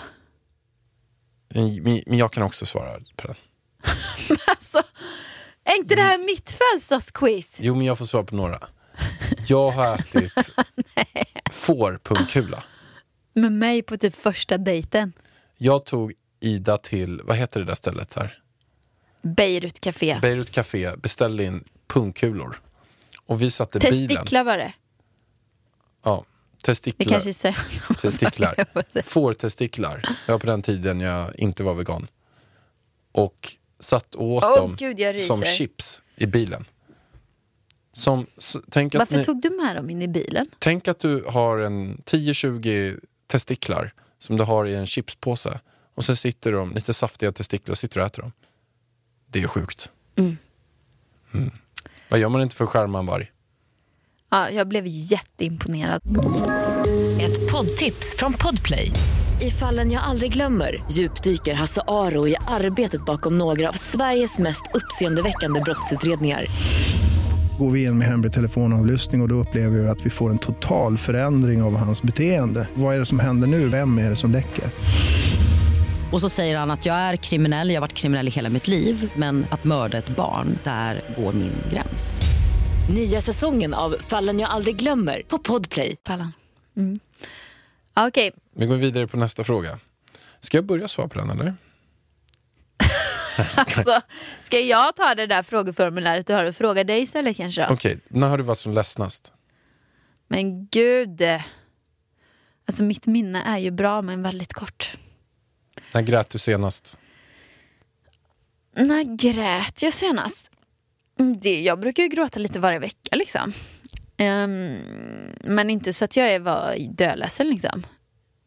Speaker 2: Men men jag kan också svara på den.
Speaker 3: Alltså, är inte det här mitt födelsedagsquiz?
Speaker 2: Jo, men jag får svara på några. Jag har ätit fårpungkula.
Speaker 3: Med mig på typ första dejten.
Speaker 2: Jag tog Ida till, vad heter det där stället här?
Speaker 3: Beirut Café.
Speaker 2: Beirut Café, beställde in pungkulor. Och vi satte bilen.
Speaker 3: Testiklar var det.
Speaker 2: Ja,
Speaker 3: Det
Speaker 2: testiklar.
Speaker 3: kanske är så.
Speaker 2: testiklar. Fårtestiklar. Det var på den tiden jag inte var vegan. Och satt och åt
Speaker 3: Åh,
Speaker 2: dem
Speaker 3: Gud, jag
Speaker 2: som chips i bilen. Som, s- tänk, att
Speaker 3: Varför
Speaker 2: ni,
Speaker 3: tog du med dem in i bilen?
Speaker 2: tänk att du har en 10-20 testiklar som du har i en chipspåse. Och så sitter de, lite saftiga testiklar, sitter och äter dem. Det är sjukt. Mm. Vad gör man inte för skärma en varg?
Speaker 3: Ja, jag blev jätteimponerad.
Speaker 5: Ett poddtips från Podplay. I fallen jag aldrig glömmer djupdyker Hasse Aro i arbetet bakom några av Sveriges mest uppseendeväckande brottsutredningar.
Speaker 6: Går vi in med hemlig telefonavlyssning och, och då upplever vi att vi får en total förändring av hans beteende. Vad är det som händer nu? Vem är det som läcker?
Speaker 7: Och så säger han att jag är kriminell, jag har varit kriminell i hela mitt liv men att mörda ett barn, där går min gräns.
Speaker 5: Nya säsongen av Fallen jag aldrig glömmer på Podplay.
Speaker 3: Pallan. Mm. Okej,
Speaker 2: Vi går vidare på nästa fråga. Ska jag börja svara på den eller?
Speaker 3: alltså, ska jag ta det där frågeformuläret du har och fråga dig istället kanske?
Speaker 2: Okej, när har du varit som ledsnast?
Speaker 3: Men gud. Alltså mitt minne är ju bra men väldigt kort.
Speaker 2: När grät du senast?
Speaker 3: När grät jag senast? Mm, Det, jag brukar ju gråta lite varje vecka liksom. Ehm, men inte så att jag var dödledsen liksom.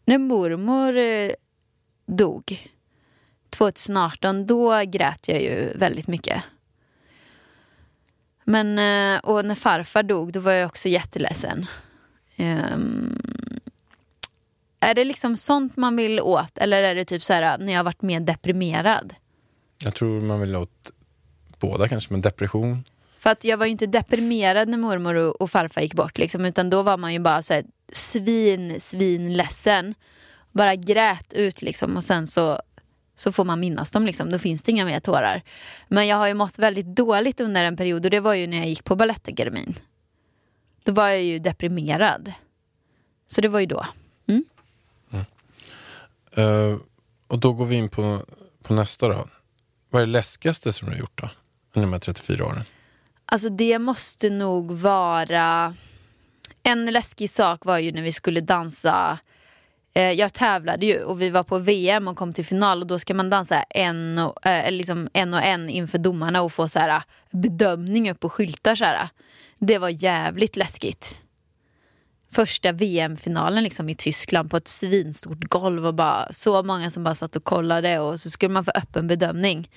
Speaker 3: När mormor eh, dog 2018 då grät jag ju väldigt mycket. Men, eh, och när farfar dog då var jag också jätteledsen. Ehm, är det liksom sånt man vill åt eller är det typ så här när jag har varit mer deprimerad?
Speaker 2: Jag tror man vill åt båda kanske, men depression.
Speaker 3: För att jag var ju inte deprimerad när mormor och, och farfar gick bort liksom, utan då var man ju bara så här, svin, svin ledsen. Bara grät ut liksom och sen så, så får man minnas dem liksom. Då finns det inga mer tårar. Men jag har ju mått väldigt dåligt under en period och det var ju när jag gick på Balettakademin. Då var jag ju deprimerad. Så det var ju då. Mm.
Speaker 2: Eh, och då går vi in på, på nästa då. Vad är det läskigaste som du har gjort då? Under de här 34 åren?
Speaker 3: Alltså det måste nog vara... En läskig sak var ju när vi skulle dansa. Eh, jag tävlade ju och vi var på VM och kom till final och då ska man dansa en och, eh, liksom en, och en inför domarna och få så här, eh, bedömning upp på skyltar. Så här. Det var jävligt läskigt. Första VM-finalen liksom i Tyskland på ett svinstort golv och bara så många som bara satt och kollade och så skulle man få öppen bedömning.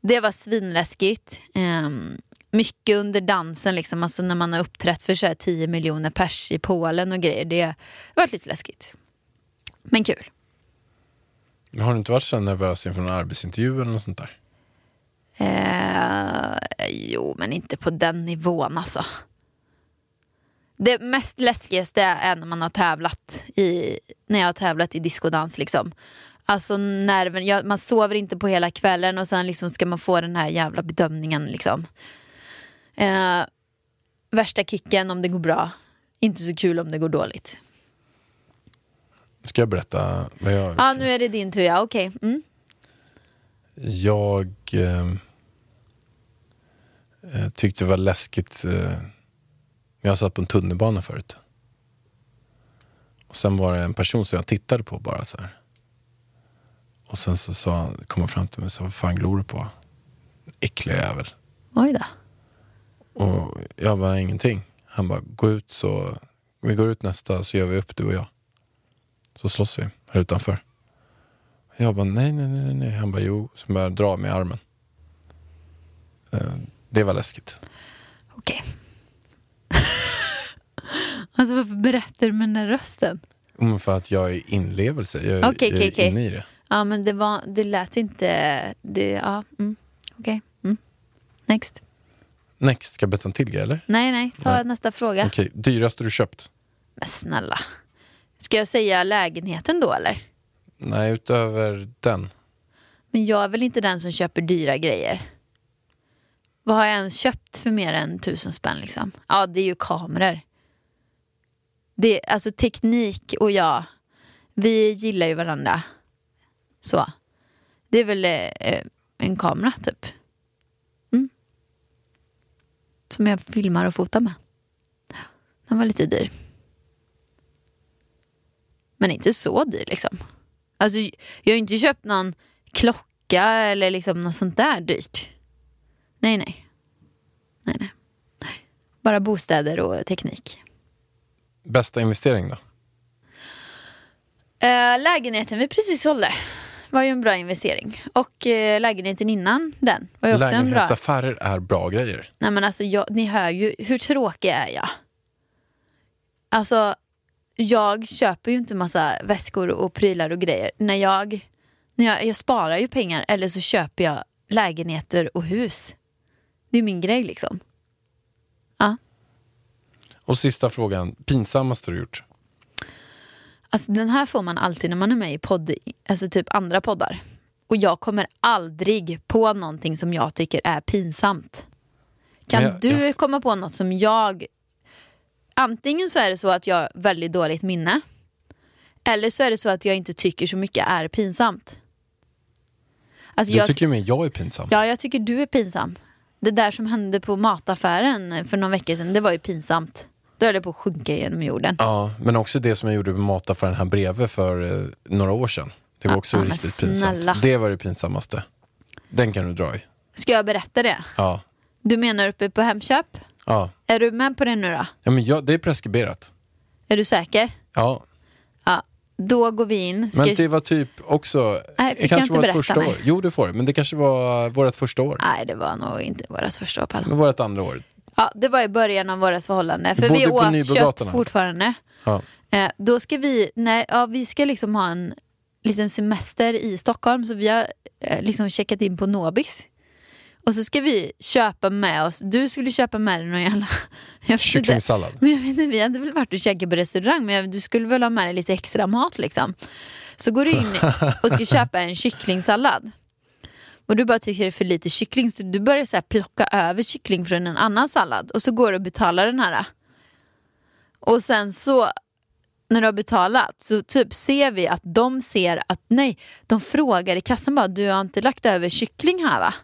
Speaker 3: Det var svinläskigt. Ehm, mycket under dansen, liksom, alltså när man har uppträtt för så här 10 miljoner pers i Polen och grejer. Det har varit lite läskigt. Men kul.
Speaker 2: Har du inte varit så nervös inför en arbetsintervju eller något sånt där?
Speaker 3: Eh, jo, men inte på den nivån alltså. Det mest läskigaste är när man har tävlat i, när jag har tävlat i diskodans liksom. Alltså nerven, jag, man sover inte på hela kvällen och sen liksom ska man få den här jävla bedömningen liksom. Eh, värsta kicken om det går bra, inte så kul om det går dåligt.
Speaker 2: Ska jag berätta vad jag
Speaker 3: Ja, nu är det din tur ja, okej. Mm.
Speaker 2: Jag eh, eh, tyckte det var läskigt. Eh, jag satt på en tunnelbana förut. Och sen var det en person som jag tittade på bara så här. Och sen så sa han, kom han fram till mig och sa, vad fan glor du på? Äcklig jävel.
Speaker 3: Oj då.
Speaker 2: Och jag bara, ingenting. Han bara, gå ut så, vi går ut nästa så gör vi upp du och jag. Så slåss vi här utanför. Jag bara, nej, nej, nej, nej. Han bara, jo. Så började dra mig i armen. Eh, Det var läskigt.
Speaker 3: Okej. alltså varför berättar du med den där rösten?
Speaker 2: Mm, för att jag är inlevelse. Jag, är-
Speaker 3: Okej,
Speaker 2: jag är inne i det.
Speaker 3: Ja men det, var, det lät inte... Det, ja, mm. Okej. Mm. Next.
Speaker 2: Next, ska jag berätta en till grej eller?
Speaker 3: Nej, nej. Ta
Speaker 2: Nej.
Speaker 3: nästa fråga.
Speaker 2: Okej, dyraste du köpt?
Speaker 3: Men snälla. Ska jag säga lägenheten då eller?
Speaker 2: Nej, utöver den.
Speaker 3: Men jag är väl inte den som köper dyra grejer. Vad har jag ens köpt för mer än tusen spänn liksom? Ja, det är ju kameror. Det, alltså teknik och jag, vi gillar ju varandra. Så. Det är väl eh, en kamera typ. Mm. Som jag filmar och fotar med. Den var lite dyr. Men inte så dyr liksom. Alltså, jag har ju inte köpt någon klocka eller liksom något sånt där dyrt. Nej, nej. Nej, nej. Bara bostäder och teknik.
Speaker 2: Bästa investering då?
Speaker 3: Eh, lägenheten vi precis sålde var ju en bra investering. Och eh, lägenheten innan den var ju också en bra...
Speaker 2: Lägenhetsaffärer är bra grejer.
Speaker 3: Nej men alltså jag, ni hör ju, hur tråkig är jag? Alltså, jag köper ju inte massa väskor och prylar och grejer. När jag, när jag, jag sparar ju pengar eller så köper jag lägenheter och hus. Det är min grej liksom. Ja.
Speaker 2: Och sista frågan, pinsammaste du gjort?
Speaker 3: Alltså den här får man alltid när man är med i podd, alltså typ andra poddar. Och jag kommer aldrig på någonting som jag tycker är pinsamt. Kan
Speaker 2: jag-
Speaker 3: du
Speaker 2: jag-
Speaker 3: komma på något som jag... Antingen så är det så att jag har väldigt dåligt minne. Eller så är det så att jag inte tycker så mycket är pinsamt. Alltså
Speaker 2: Du
Speaker 3: jag,
Speaker 2: tycker ju mer jag är pinsam.
Speaker 3: Ja, jag tycker du är pinsam. Det där som hände på mataffären för någon vecka sedan, det var ju pinsamt. Då höll jag på att sjunka genom jorden.
Speaker 2: Ja, men också det som jag gjorde med mataffären här bredvid för eh, några år sedan. Det var också
Speaker 3: men
Speaker 2: riktigt pinsamt. Det var det pinsammaste. Den kan du dra i.
Speaker 3: Ska jag berätta det?
Speaker 2: Ja,
Speaker 3: Du menar uppe på Hemköp?
Speaker 2: Ja.
Speaker 3: Är du med på det nu då?
Speaker 2: ja men jag, det är preskriberat.
Speaker 3: Är du säker?
Speaker 2: Ja,
Speaker 3: Ja. Då går vi in. Ska
Speaker 2: men det var typ också...
Speaker 3: Nej, fick
Speaker 2: det kanske
Speaker 3: inte
Speaker 2: var
Speaker 3: berätta
Speaker 2: första
Speaker 3: mig?
Speaker 2: år. Jo, det får du. Men det kanske var vårt första år.
Speaker 3: Nej, det var nog inte vårt första år Pallan.
Speaker 2: Men vårt andra år.
Speaker 3: Ja, det var i början av vårt förhållande. För vi åt kött fortfarande.
Speaker 2: Ja.
Speaker 3: Eh, då ska vi, nej, ja, vi ska liksom ha en liksom semester i Stockholm. Så vi har eh, liksom checkat in på Nobis. Och så ska vi köpa med oss, du skulle köpa med dig någon jävla...
Speaker 2: Kycklingsallad.
Speaker 3: Men jag vet inte, vi hade väl varit och käkat på restaurang men jag, du skulle väl ha med dig lite extra mat liksom. Så går du in och ska köpa en kycklingsallad. Och du bara tycker det är för lite kyckling så du börjar så plocka över kyckling från en annan sallad och så går du och betalar den här. Och sen så när du har betalat så typ ser vi att de ser att nej, de frågar i kassan bara du har inte lagt över kyckling här va?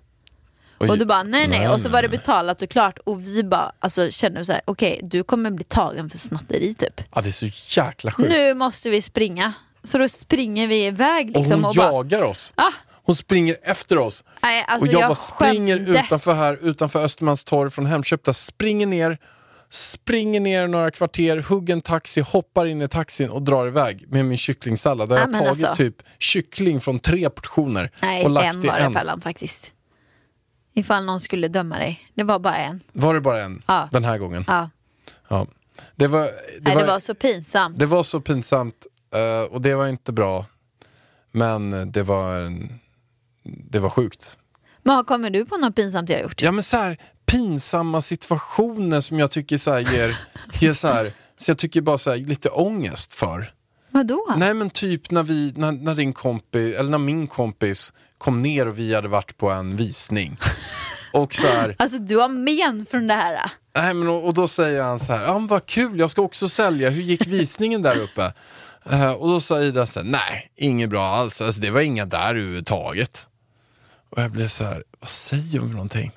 Speaker 2: Oj.
Speaker 3: Och du bara nej nej,
Speaker 2: Nej,
Speaker 3: och så
Speaker 2: nej,
Speaker 3: var det
Speaker 2: nej.
Speaker 3: betalat och klart och vi bara alltså, kände så här okej du kommer bli tagen för snatteri typ.
Speaker 2: Ja, det är så jäkla sjukt.
Speaker 3: Nu måste vi springa. Så då springer vi iväg
Speaker 2: och
Speaker 3: liksom
Speaker 2: hon
Speaker 3: och, bara,
Speaker 2: jagar oss.
Speaker 3: Ah!
Speaker 2: Hon springer efter oss.
Speaker 3: nej, alltså
Speaker 2: och jag,
Speaker 3: jag
Speaker 2: bara springer
Speaker 3: skämdes.
Speaker 2: utanför här, utanför Östermalmstorg från Hemköp. Där springer ner, springer ner några kvarter, hugger en taxi, hoppar in i taxin och drar iväg med min kycklingsallad. Där
Speaker 3: Ja,
Speaker 2: jag tagit
Speaker 3: alltså.
Speaker 2: typ kyckling från tre portioner
Speaker 3: Nej,
Speaker 2: och lagt
Speaker 3: en
Speaker 2: i
Speaker 3: var det
Speaker 2: en.
Speaker 3: Pallan faktiskt. Ifall någon skulle döma dig. Det var bara en.
Speaker 2: Var det bara en
Speaker 3: Ja.
Speaker 2: den här gången?
Speaker 3: Ja.
Speaker 2: Ja. Det, var, det,
Speaker 3: Nej,
Speaker 2: var,
Speaker 3: det var så pinsamt.
Speaker 2: det var så pinsamt eh, och det var inte bra. Men det var, det var sjukt.
Speaker 3: Men kommer du på något pinsamt jag har gjort?
Speaker 2: Ja men så här, pinsamma situationer som jag tycker så ger, ger så här, så jag tycker bara så här, lite ångest för.
Speaker 3: Vadå?
Speaker 2: Nej men typ när vi, när, när din kompis, eller när min kompis kom ner och vi hade varit på en visning. Och så här,
Speaker 3: Alltså du har men från det här.
Speaker 2: nej men och, och då säger han så här, ja men vad kul, jag ska också sälja, hur gick visningen där uppe? Eh, och då sa Ida så här, nej, inget bra alls, alltså, det var inga där överhuvudtaget. Och jag blev så här, vad säger hon för någonting?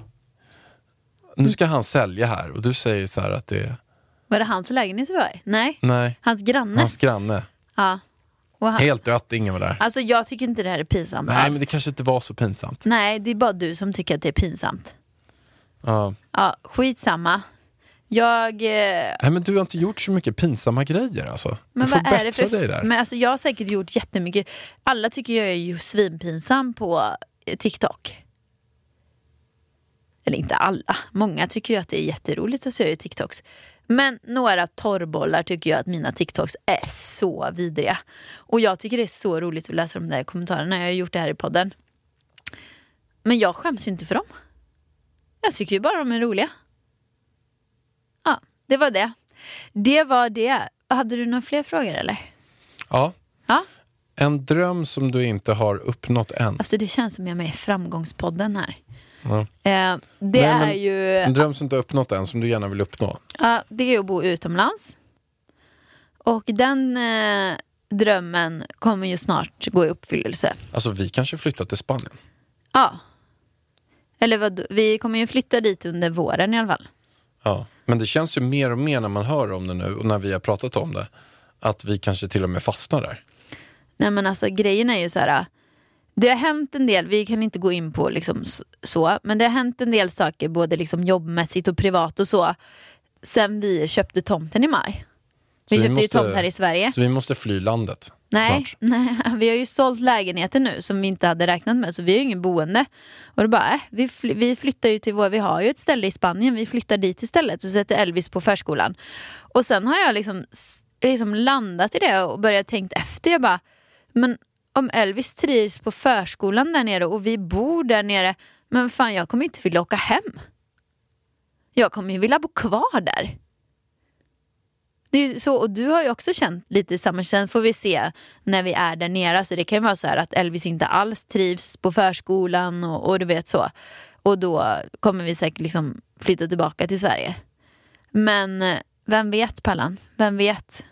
Speaker 2: Nu ska han sälja här och du säger så här att det är,
Speaker 3: Var det hans lägenhet vi var i? Nej.
Speaker 2: nej,
Speaker 3: Hans granne.
Speaker 2: hans granne.
Speaker 3: Ja. Och han...
Speaker 2: Helt dött, ingen var där.
Speaker 3: Alltså jag tycker inte det här är pinsamt
Speaker 2: Nej
Speaker 3: alls.
Speaker 2: men det kanske inte var så pinsamt.
Speaker 3: Nej, det är bara du som tycker att det är pinsamt.
Speaker 2: Ja.
Speaker 3: Ja, skitsamma. Jag... Eh...
Speaker 2: Nej men du har inte gjort så mycket pinsamma grejer alltså.
Speaker 3: Men
Speaker 2: du får
Speaker 3: vad är det
Speaker 2: bättra
Speaker 3: för...
Speaker 2: dig där.
Speaker 3: Men alltså, jag har säkert gjort jättemycket. Alla tycker jag är ju svinpinsam på eh, TikTok. eller inte alla, många tycker ju att det är jätteroligt att se TikToks. Men några torrbollar tycker jag att mina TikToks är så vidriga. Och jag tycker det är så roligt att läsa de där kommentarerna. Jag har gjort det här i podden. Men jag skäms ju inte för dem. Jag tycker ju bara de är roliga. Ja, det var det. Det var det. Hade du några fler frågor eller?
Speaker 2: Ja.
Speaker 3: Ja.
Speaker 2: En dröm som du inte har uppnått än.
Speaker 3: Alltså det känns som jag är med i framgångspodden här.
Speaker 2: Ja.
Speaker 3: Eh, det
Speaker 2: Nej,
Speaker 3: är ju...
Speaker 2: En dröm som inte uppnått än, som du gärna vill uppnå.
Speaker 3: Ja, det är att bo utomlands. Och den eh, drömmen kommer ju snart gå i uppfyllelse.
Speaker 2: Alltså vi kanske flyttar till Spanien.
Speaker 3: Ja. Eller vad, vi kommer ju flytta dit under våren i alla fall.
Speaker 2: Ja. Men det känns ju mer och mer när man hör om det nu och när vi har pratat om det. Att vi kanske till och med fastnar där.
Speaker 3: Nej men alltså grejen är ju så här. Det har hänt en del, vi kan inte gå in på liksom så, men det har hänt en del saker både liksom jobbmässigt och privat och så. Sen vi köpte tomten i maj. Vi,
Speaker 2: Så vi
Speaker 3: köpte ju
Speaker 2: måste-
Speaker 3: tomt här i Sverige.
Speaker 2: Så vi måste fly landet
Speaker 3: Nej,
Speaker 2: snart.
Speaker 3: nej, vi har ju sålt lägenheten nu som vi inte hade räknat med så vi har ju ingen boende. Och då bara, äh, vi, fly, vi flyttar ju till vår, vi har ju ett ställe i Spanien, vi flyttar dit istället och sätter Elvis på förskolan. Och sen har jag liksom, liksom landat i det och börjat tänkt efter. Jag bara, men om Elvis trivs på förskolan där nere och vi bor där nere, men fan jag kommer inte vilja åka hem. Jag kommer ju vilja bo kvar där. Det är ju så, och du har ju också känt lite samma. Sen får vi se när vi är där nere. Så det kan ju vara så här att Elvis inte alls trivs på förskolan och, och du vet så. Och då kommer vi säkert liksom flytta tillbaka till Sverige. Men eh, vem vet Pallan? Vem vet?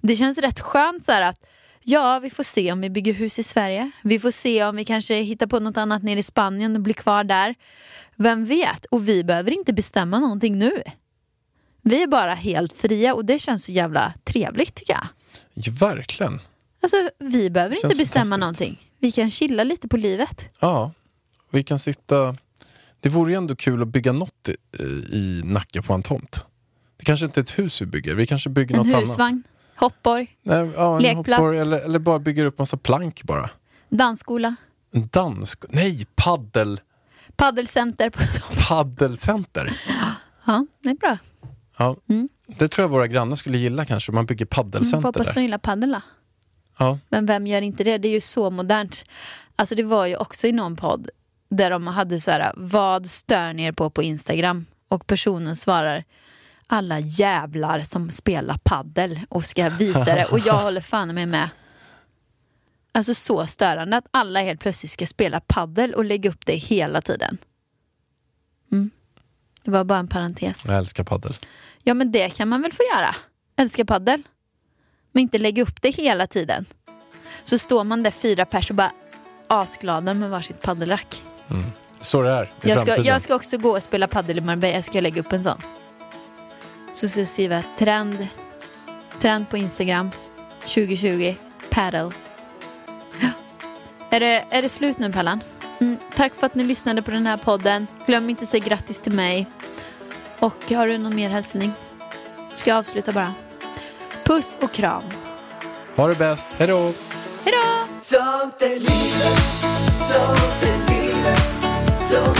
Speaker 3: Det känns rätt skönt så här att ja, vi får se om vi bygger hus i Sverige. Vi får se om vi kanske hittar på något annat nere i Spanien och blir kvar där. Vem vet? Och vi behöver inte bestämma någonting nu. Vi är bara helt fria och det känns så jävla trevligt tycker jag.
Speaker 2: Ja, verkligen.
Speaker 3: Alltså vi behöver inte bestämma någonting. Vi kan chilla lite på livet.
Speaker 2: Ja, vi kan sitta... Det vore ju ändå kul att bygga något i, i Nacka på en tomt. Det kanske inte är ett hus vi bygger, vi kanske bygger
Speaker 3: En
Speaker 2: något
Speaker 3: husvagn,
Speaker 2: annat.
Speaker 3: Hoppborg,
Speaker 2: Nej, ja,
Speaker 3: lekplats.
Speaker 2: hoppborg, eller, eller bara bygger upp massa plank bara.
Speaker 3: dansskola,
Speaker 2: dansk... Nej, paddel...
Speaker 3: paddelcenter.
Speaker 2: Paddelcenter.
Speaker 3: ja, det är bra.
Speaker 2: Ja, Det tror jag våra grannar skulle gilla kanske, om man bygger
Speaker 3: Mm,
Speaker 2: paddelcenter
Speaker 3: hoppas
Speaker 2: där.
Speaker 3: de gillar paddel då.
Speaker 2: Ja.
Speaker 3: Men vem gör inte det? Det är ju så modernt. Alltså det var ju också i någon podd där de hade så här, vad stör ni er på på Instagram? Och personen svarar, alla jävlar som spelar paddel och ska visa det. Och jag håller fan med med. Alltså så störande att alla helt plötsligt ska spela paddel och lägga upp det hela tiden. Mm. Det var bara en parentes.
Speaker 2: Jag älskar paddel.
Speaker 3: Ja men det kan man väl få göra. Älska paddel. Men inte lägga upp det hela tiden. Så står man där fyra pers och bara asglada med varsitt paddelrack.
Speaker 2: Så det är i
Speaker 3: Jag ska,
Speaker 2: framtiden.
Speaker 3: jag ska också gå och spela paddel i Marbella. Jag ska lägga upp en sån. Så ska jag skriva trend. Trend på Instagram. 2020. Paddle. Ja. Är det, är det slut nu Pallan? Mm, tack för att ni lyssnade på den här podden. Glöm inte att säga grattis till mig. Och har du någon mer hälsning? Ska jag avsluta bara? Puss och kram.
Speaker 2: Ha det bäst, hej då!
Speaker 3: Hej då!
Speaker 1: Sånt är livet, sånt är livet Så